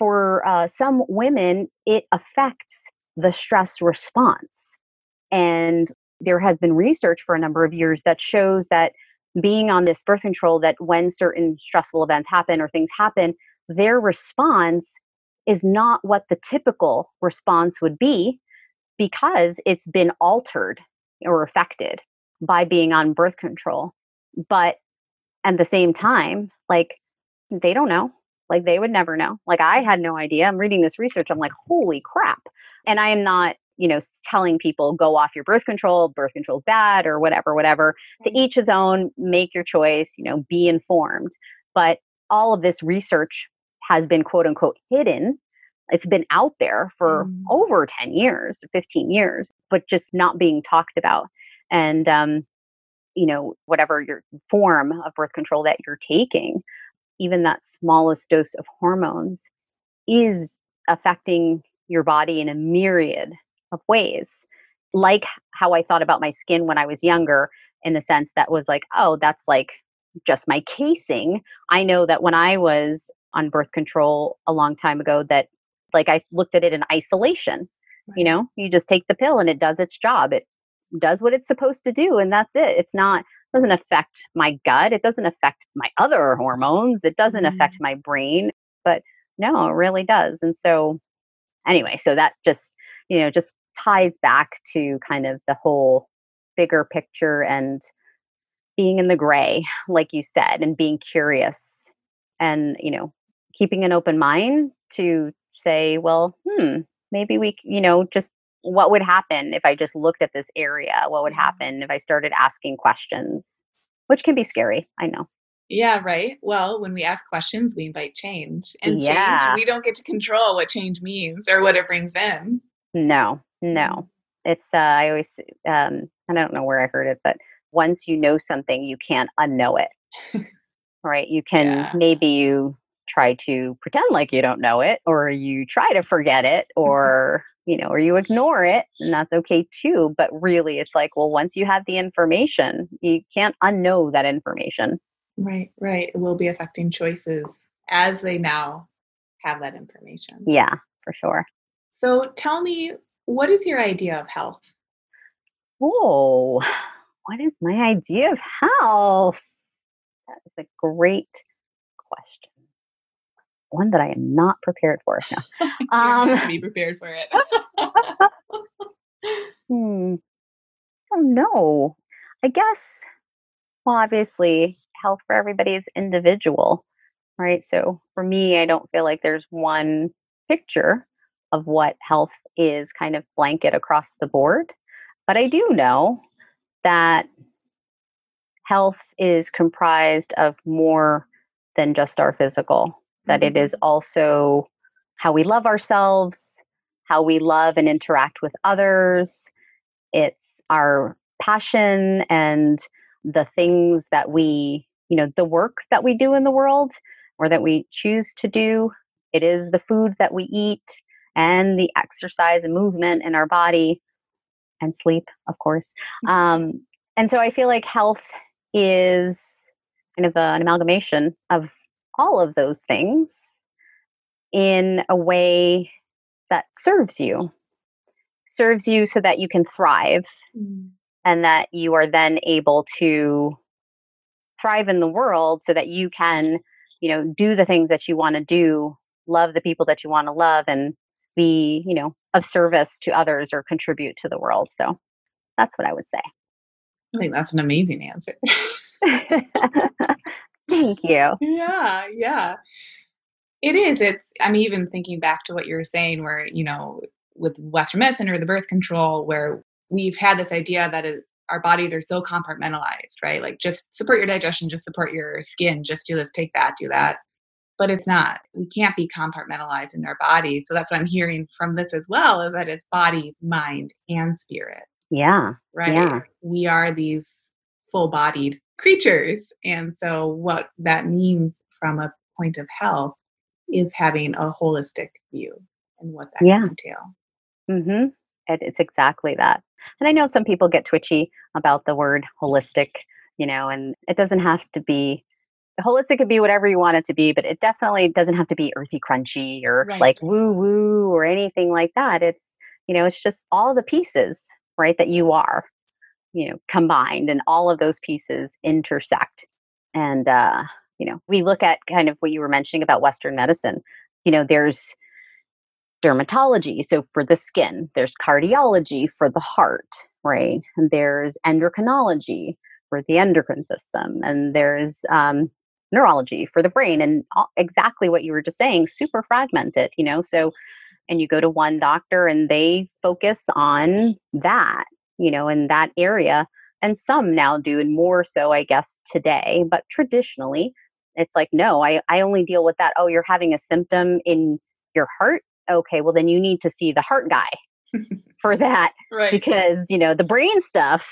for uh, some women it affects the stress response. And there has been research for a number of years that shows that being on this birth control, that when certain stressful events happen or things happen, their response is not what the typical response would be because it's been altered or affected by being on birth control. But at the same time, like they don't know. Like they would never know. Like I had no idea. I'm reading this research. I'm like, holy crap. And I am not, you know, telling people go off your birth control, birth control's bad or whatever, whatever. To each his own, make your choice, you know, be informed. But all of this research has been quote unquote hidden. It's been out there for Mm. over 10 years, 15 years, but just not being talked about. And um, you know, whatever your form of birth control that you're taking, even that smallest dose of hormones is affecting your body in a myriad of ways. Like how I thought about my skin when I was younger, in the sense that was like, oh, that's like just my casing. I know that when I was on birth control a long time ago, that like I looked at it in isolation. You know, you just take the pill and it does its job. It does what it's supposed to do and that's it it's not doesn't affect my gut it doesn't affect my other hormones it doesn't affect my brain but no it really does and so anyway so that just you know just ties back to kind of the whole bigger picture and being in the gray like you said and being curious and you know keeping an open mind to say well hmm maybe we you know just what would happen if I just looked at this area? What would happen if I started asking questions? Which can be scary, I know. Yeah, right. Well, when we ask questions, we invite change. And Yeah. change, we don't get to control what change means or what it brings in. No, no. It's uh, I always um, I don't know where I heard it, but once you know something, you can't unknow it. right? You can Yeah. maybe you try to pretend like you don't know it, or you try to forget it, mm-hmm. or you know, or you ignore it, and that's okay too. But really, it's like, well, once you have the information, you can't unknow that information. Right, right. It will be affecting choices as they now have that information. Yeah, for sure. So tell me, what is your idea of health? Oh, what is my idea of health? That is a great question. One that I am not prepared for. No. um, be prepared for it. hmm. I don't know. I guess, well, obviously, health for everybody is individual, right? So for me, I don't feel like there's one picture of what health is kind of blanket across the board. But I do know that health is comprised of more than just our physical, that it is also how we love ourselves, how we love and interact with others. It's our passion and the things that we, you know, the work that we do in the world or that we choose to do. It is the food that we eat and the exercise and movement in our body and sleep, of course. Mm-hmm. Um, and so I feel like health is kind of an amalgamation of all of those things in a way that serves you serves you so that you can thrive mm. and that you are then able to thrive in the world so that you can you know do the things that you want to do love the people that you want to love and be you know of service to others or contribute to the world. So that's what i would say. I think that's an amazing answer thank you. Yeah yeah. It is it's i'm even thinking back to what you were saying where you know with western medicine or the birth control where we've had this idea that is, our bodies are so compartmentalized right? Like just support your digestion just support your skin just do this take that do that. But it's not we can't be compartmentalized in our bodies. so that's what i'm hearing from this as well is that it's body mind and spirit. Yeah right? yeah. we are these full bodied creatures and so what that means from a point of health is having a holistic view and what that yeah. entail Mm-hmm. It, it's exactly that. And I know some people get twitchy about the word holistic, you know, and it doesn't have to be holistic could be whatever you want it to be, but it definitely doesn't have to be earthy crunchy or right. like woo woo or anything like that. It's, you know, it's just all the pieces, right, that you are, you know, combined and all of those pieces intersect. And uh, you know, we look at kind of what you were mentioning about Western medicine. You know, there's dermatology, so for the skin, there's cardiology for the heart, right? And there's endocrinology for the endocrine system, and there's um, neurology for the brain, and all, exactly what you were just saying, super fragmented, you know? So, and you go to one doctor and they focus on that, you know, in that area. And some now do, and more so, I guess, today. But traditionally, it's like, no, I, I only deal with that. Oh, you're having a symptom in your heart okay, well, then you need to see the heart guy for that. Right. Because, you know, the brain stuff,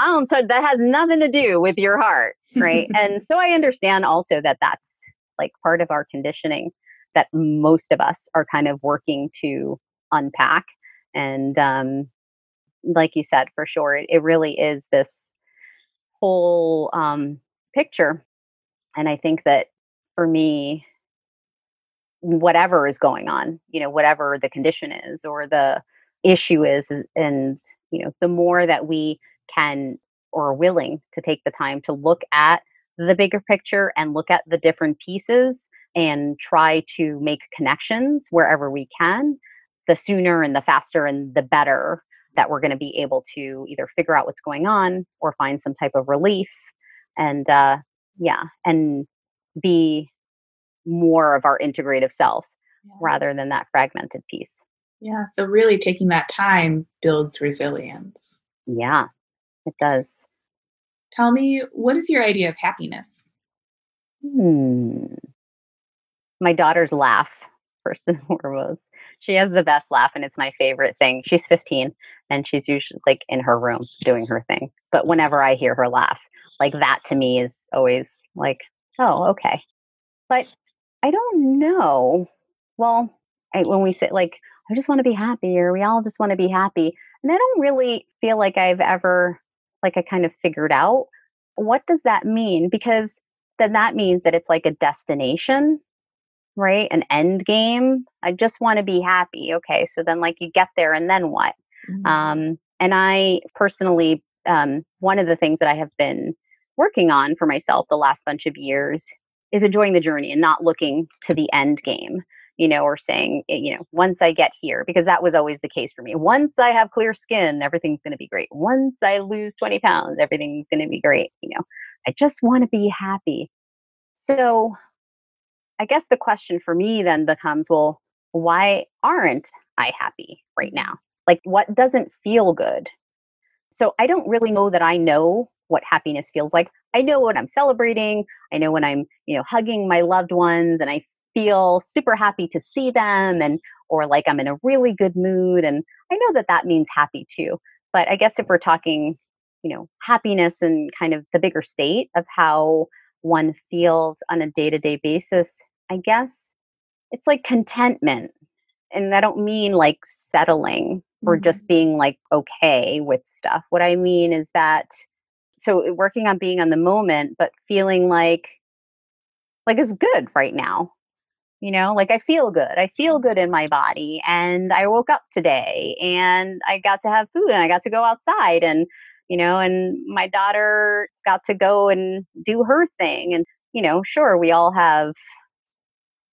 I don't, so that has nothing to do with your heart. Right. and so I understand also that that's like part of our conditioning that most of us are kind of working to unpack. And, um, like you said, for sure, it, it really is this whole um, picture. And I think that for me, whatever is going on, you know, whatever the condition is or the issue is. And, you know, the more that we can or are willing to take the time to look at the bigger picture and look at the different pieces and try to make connections wherever we can, the sooner and the faster and the better that we're going to be able to either figure out what's going on or find some type of relief and uh yeah and be more of our integrative self yeah. rather than that fragmented piece. Yeah. So, really taking that time builds resilience. Yeah, it does. Tell me, what is your idea of happiness? Hmm. My daughter's laugh, first and foremost. She has the best laugh, and it's my favorite thing. She's 15, and she's usually like in her room doing her thing. But whenever I hear her laugh, like that to me is always like, oh, okay. But I don't know. Well, I, when we say like, I just want to be happy, or we all just want to be happy, and I don't really feel like I've ever, like, I kind of figured out what does that mean because then that means that it's like a destination, right? An end game. I just want to be happy. Okay, so then like you get there, and then what? Mm-hmm. Um, And I personally, um, one of the things that I have been working on for myself the last bunch of years is enjoying the journey and not looking to the end game you know, or saying, eh, you know, once I get here, because that was always the case for me. Once I have clear skin, everything's going to be great. Once I lose 20 pounds, everything's going to be great. You know, I just want to be happy. So I guess the question for me then becomes well, why aren't I happy right mm-hmm. now? Like, what doesn't feel good? So I don't really know that I know what happiness feels like. I know when I'm celebrating. I know when I'm, you know, hugging my loved ones and I feel super happy to see them and or like I'm in a really good mood and I know that that means happy too. But I guess if we're talking, you know, happiness and kind of the bigger state of how one feels on a day-to-day basis, I guess it's like contentment. And I don't mean like settling or just mm-hmm. being like okay with stuff. What I mean is that so working on being on the moment but feeling like like it's good right now you know like i feel good i feel good in my body and i woke up today and i got to have food and i got to go outside and you know and my daughter got to go and do her thing and you know sure we all have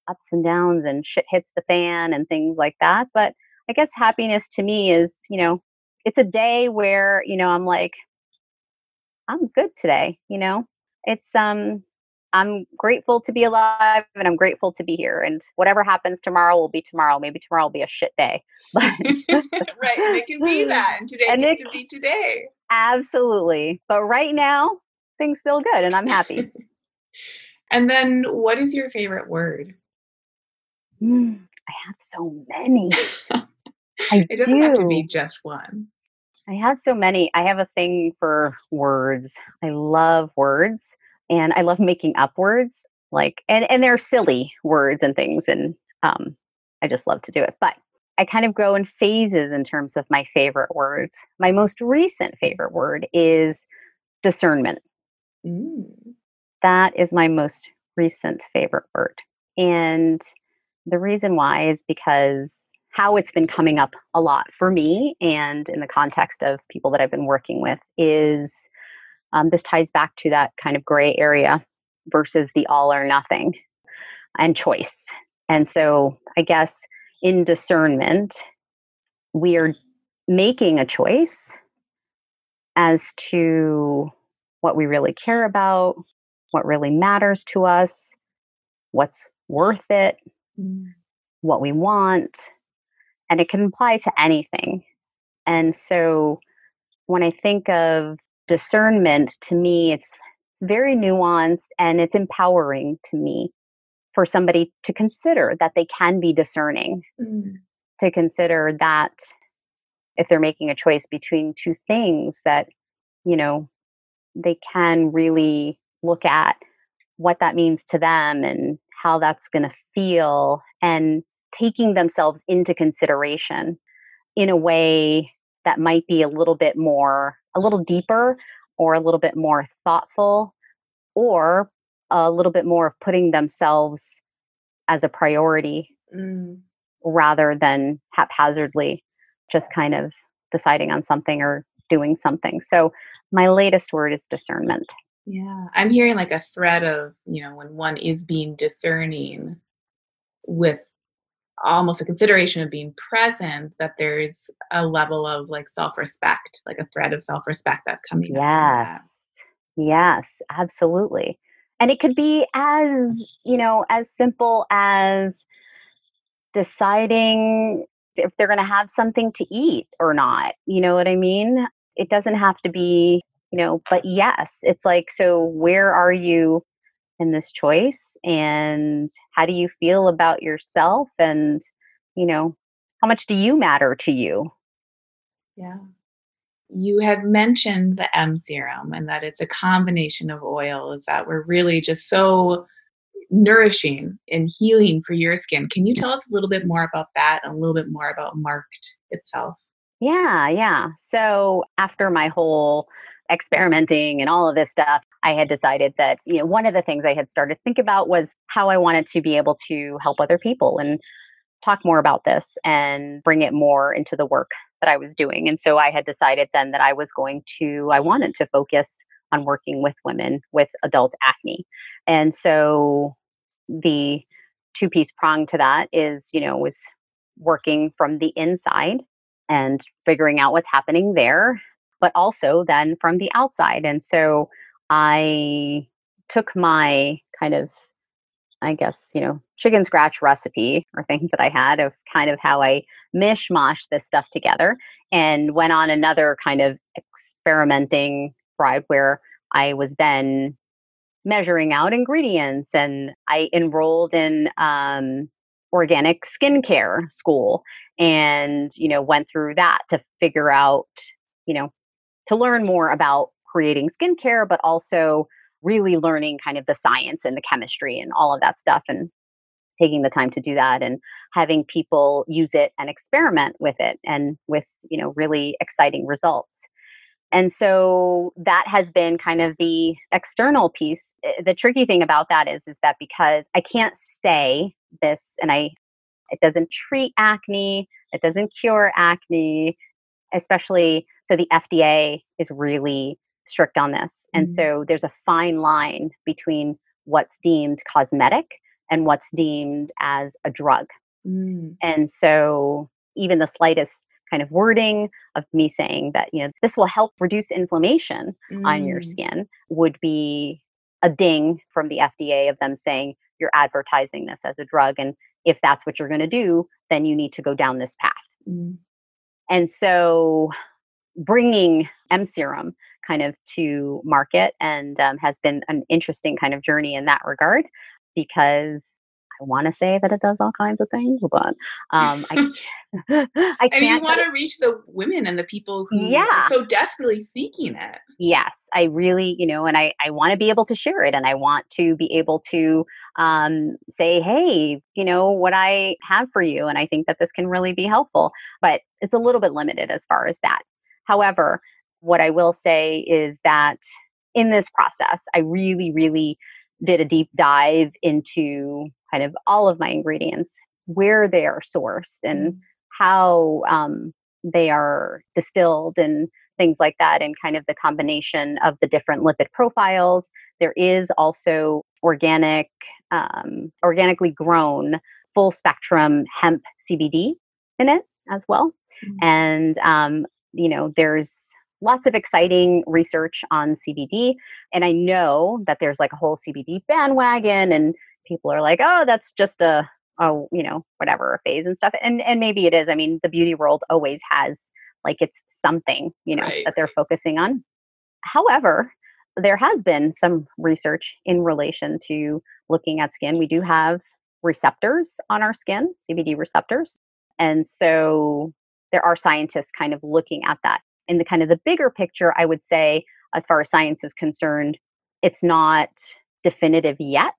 ups and downs and shit hits the fan and things like that but i guess happiness to me is you know it's a day where you know i'm like i'm good today you know it's um I'm grateful to be alive and I'm grateful to be here. And whatever happens tomorrow will be tomorrow. Maybe tomorrow will be a shit day. But right. And it can be that. And today and it can be today. Absolutely. But right now, things feel good and I'm happy. and then what is your favorite word? Mm, I have so many. I it doesn't do. have to be just one. I have so many. I have a thing for words. I love words and I love making up words like and and they're silly words and things and um I just love to do it. But I kind of grow in phases in terms of my favorite words. My most recent favorite word is discernment. Mm. That is my most recent favorite word. And the reason why is because how it's been coming up a lot for me and in the context of people that I've been working with is um, this ties back to that kind of gray area versus the all or nothing and choice. And so, I guess in discernment, we are making a choice as to what we really care about, what really matters to us, what's worth it, mm. what we want. And it can apply to anything. And so when I think of discernment to me it's it's very nuanced and it's empowering to me for somebody to consider that they can be discerning mm. to consider that if they're making a choice between two things that you know they can really look at what that means to them and how that's going to feel and taking themselves into consideration in a way that might be a little bit more a little deeper or a little bit more thoughtful or a little bit more of putting themselves as a priority mm. rather than haphazardly just kind of deciding on something or doing something. So my latest word is discernment. Yeah. I'm hearing like a thread of, you know, when one is being discerning with almost a consideration of being present that there's a level of like self-respect like a thread of self-respect that's coming yes yes absolutely and it could be as you know as simple as deciding if they're going to have something to eat or not you know what i mean? It doesn't have to be you know but yes it's like so where are you in this choice? And how do you feel about yourself? And you know how much do you matter to you? Yeah you had mentioned the m serum and that it's a combination of oils that were really just so nourishing and healing for your skin. Can you tell us a little bit more about that and a little bit more about marked itself? Yeah yeah. So after my whole experimenting and all of this stuff, I had decided that, you know, one of the things I had started to think about was how I wanted to be able to help other people and talk more about this and bring it more into the work that I was doing. And so I had decided then that I was going to, I wanted to focus on working with women with adult acne. And so the two piece prong to that is, you know, was working from the inside and figuring out what's happening there, but also then from the outside. And so I took my kind of I guess, you know, chicken scratch recipe or thing that I had of kind of how I mishmash this stuff together and went on another kind of experimenting ride where I was then measuring out ingredients and I enrolled in um, organic skincare school and, you know, went through that to figure out, you know, to learn more about creating skincare, but also really learning kind of the science and the chemistry and all of that stuff and taking the time to do that and having people use it and experiment with it and with you know really exciting results. And so that has been kind of the external piece. Eh, the tricky thing about that is is that because i can't say this and i it doesn't treat acne it doesn't cure acne especially so the fda is really strict on this. And mm-hmm. so there's a fine line between what's deemed cosmetic and what's deemed as a drug. Mm. And so even the slightest kind of wording of me saying that, you know, this will help reduce inflammation mm. on your mm. skin would be a ding from the FDA of them saying you're advertising this as a drug. And if that's what you're going to do, then you need to go down this path. Mm. And so bringing M serum kind of to market and um, has been an interesting kind of journey in that regard because I want to say that it does all kinds of things, but um, I, I can't. And you want to reach the women and the people who yeah. are so desperately seeking it. Yes, I really, you know, and I, I want to be able to share it and I want to be able to um, say, hey, you know, what I have for you. And I think that this can really be helpful, but it's a little bit limited as far as that. However, what I will say is that in this process, I really, really did a deep dive into kind of all of my ingredients, where they are sourced, and mm. how um, they are distilled, and things like that, and kind of the combination of the different lipid profiles. There is also organic, um, organically grown, full spectrum hemp CBD in it as well. Mm-hmm. And um, you know, there's lots of exciting research on CBD. And I know that there's like a whole CBD bandwagon and people are like, oh, that's just a, oh, you know, whatever, a phase and stuff. And and maybe it is. I mean, the beauty world always has like it's something, you know, right. that they're focusing on. However, there has been some research in relation to looking at skin. We do have receptors on our skin, CBD receptors. And so there are scientists kind of looking at that in the kind of the bigger picture, I would say, as far as science is concerned, it's not definitive yet.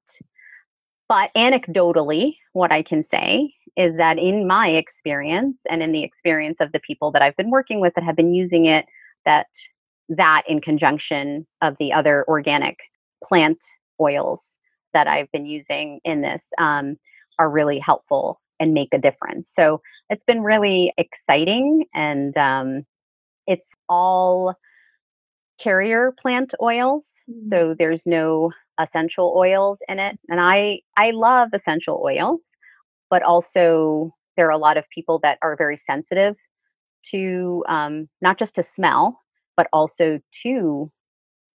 But anecdotally, what I can say is that in my experience and in the experience of the people that I've been working with that have been using it, that that in conjunction of the other organic plant oils that I've been using in this um, are really helpful and make a difference. So it's been really exciting and um, it's all carrier plant oils, mm-hmm. so there's no essential oils in it. And I I love essential oils, but also there are a lot of people that are very sensitive to um, not just to smell, but also to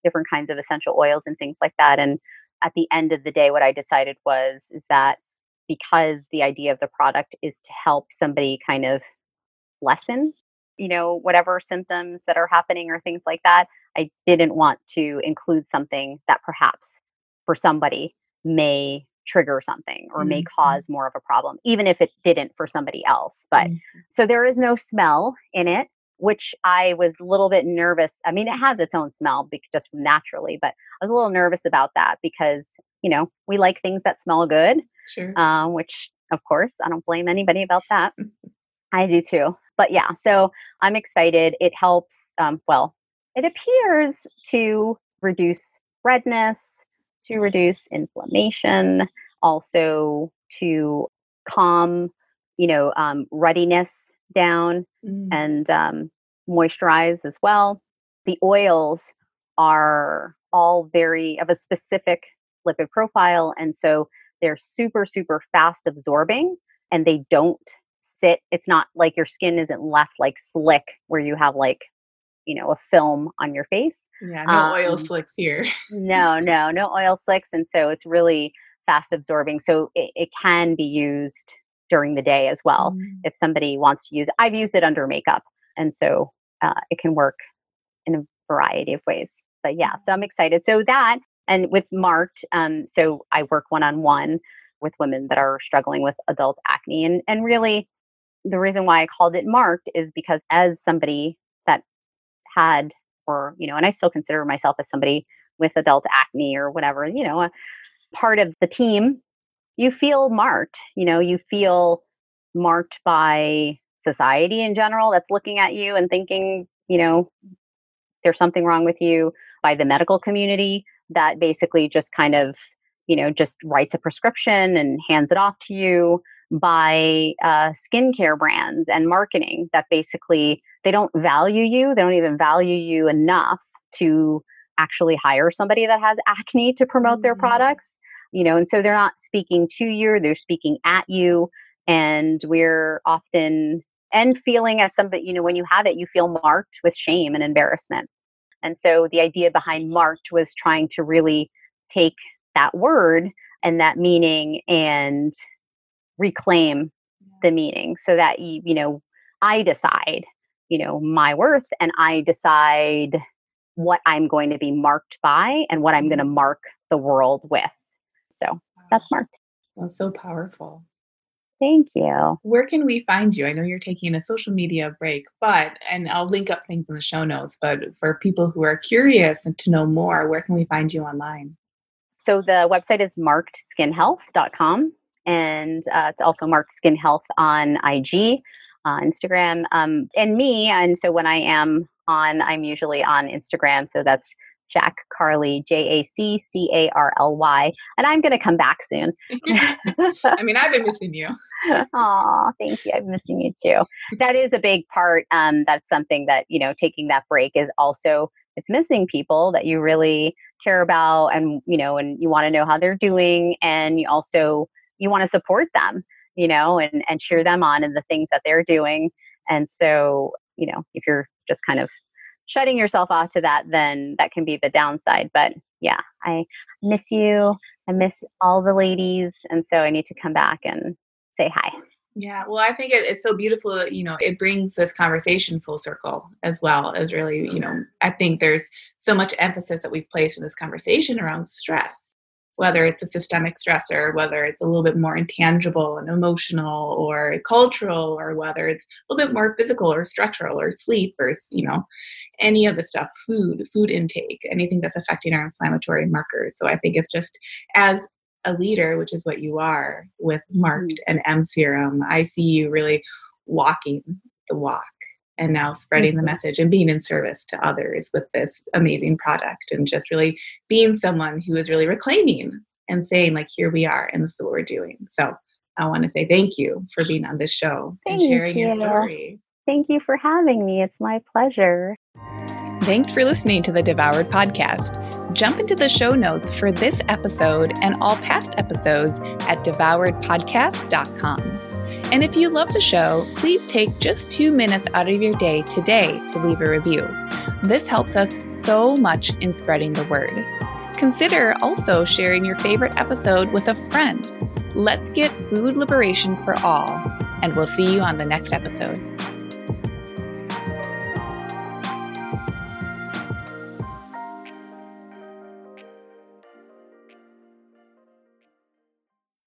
different kinds of essential oils and things like that. And at the end of the day, what I decided was is that because the idea of the product is to help somebody kind of lessen you know, whatever symptoms that are happening or things like that, I didn't want to include something that perhaps for somebody may trigger something or mm-hmm. may cause more of a problem, even if it didn't for somebody else. But mm-hmm. so there is no smell in it, which I was a little bit nervous. I mean, it has its own smell just naturally, but I was a little nervous about that because, you know, we like things that smell good, sure. um, which of course, I don't blame anybody about that. I do too but yeah, so I'm excited. It helps, um, well, it appears to reduce redness, to reduce inflammation, also to calm, you know, um, ruddiness down mm. and um, moisturize as well. The oils are all very of a specific lipid profile. And so they're super, super fast absorbing and they don't sit. It's not like your skin isn't left like slick where you have like, you know, a film on your face. Yeah, no um, oil slicks here. no, no, no oil slicks. And so it's really fast absorbing. So it, it can be used during the day as well mm. if somebody wants to use. I've used it under makeup. And so uh, it can work in a variety of ways. But yeah, so I'm excited. So that and with marked, um, so I work one on one with women that are struggling with adult acne, and and really the reason why I called it marked is because as somebody that had or you know, and I still consider myself as somebody with adult acne or whatever, you know, a part of the team, you feel marked. You know, you feel marked by society in general that's looking at you and thinking, you know, there's something wrong with you by the medical community that basically just kind of you know just writes a prescription and hands it off to you by uh, skincare brands and marketing that basically they don't value you they don't even value you enough to actually hire somebody that has acne to promote their products you know and so they're not speaking to you they're speaking at you and we're often and feeling as somebody you know when you have it you feel marked with shame and embarrassment. And so the idea behind marked was trying to really take that word and that meaning and reclaim the meaning so that you, you know, I decide, you know, my worth and I decide what I'm going to be marked by and what I'm going to mm-hmm. mark the world with. So that's marked. That's so powerful. Thank you. Where can we find you? I know you're taking a social media break, but, and I'll link up things in the show notes, but for people who are curious and to know more, where can we find you online? So the website is markedskinhealth.com and uh, it's also marked skin health on IG, uh, Instagram, um, and me. And so when I am on, I'm usually on Instagram. So that's Jac Carly, J A C C A R L Y. And I'm going to come back soon. I mean, I've been missing you. Aw, thank you. I'm missing you too. That is a big part. Um, that's something that, you know, taking that break is also, it's missing people that you really care about and, you know, and you want to know how they're doing. And you also, you want to support them, you know, and, and cheer them on in the things that they're doing. And so, you know, if you're just kind of shutting yourself off to that, then that can be the downside. But yeah, I miss you. I miss all the ladies. And so I need to come back and say hi. Yeah, well, I think it's so beautiful. You know, it brings this conversation full circle as well as really, you know, I think there's so much emphasis that we've placed in this conversation around stress whether it's a systemic stressor, whether it's a little bit more intangible and emotional or cultural, or whether it's a little bit more physical or structural or sleep or, you know, any of the stuff, food, food intake, anything that's affecting our inflammatory markers. So I think it's just as a leader, which is what you are with Marked mm-hmm. and M Serum, I see you really walking the walk and now spreading the mm-hmm. message and being in service to others with this amazing product and just really being someone who is really reclaiming and saying like here we are and this is what we're doing. So i want to say thank you for being on this show thank and sharing you. your story. Thank you for having me. It's my pleasure. Thanks for listening to the devoured podcast. Jump into the show notes for this episode and all past episodes at devouredpodcast.com and if you love the show, please take just two minutes out of your day today to leave a review. This helps us so much in spreading the word. Consider also sharing your favorite episode with a friend. Let's get food liberation for all, and we'll see you on the next episode.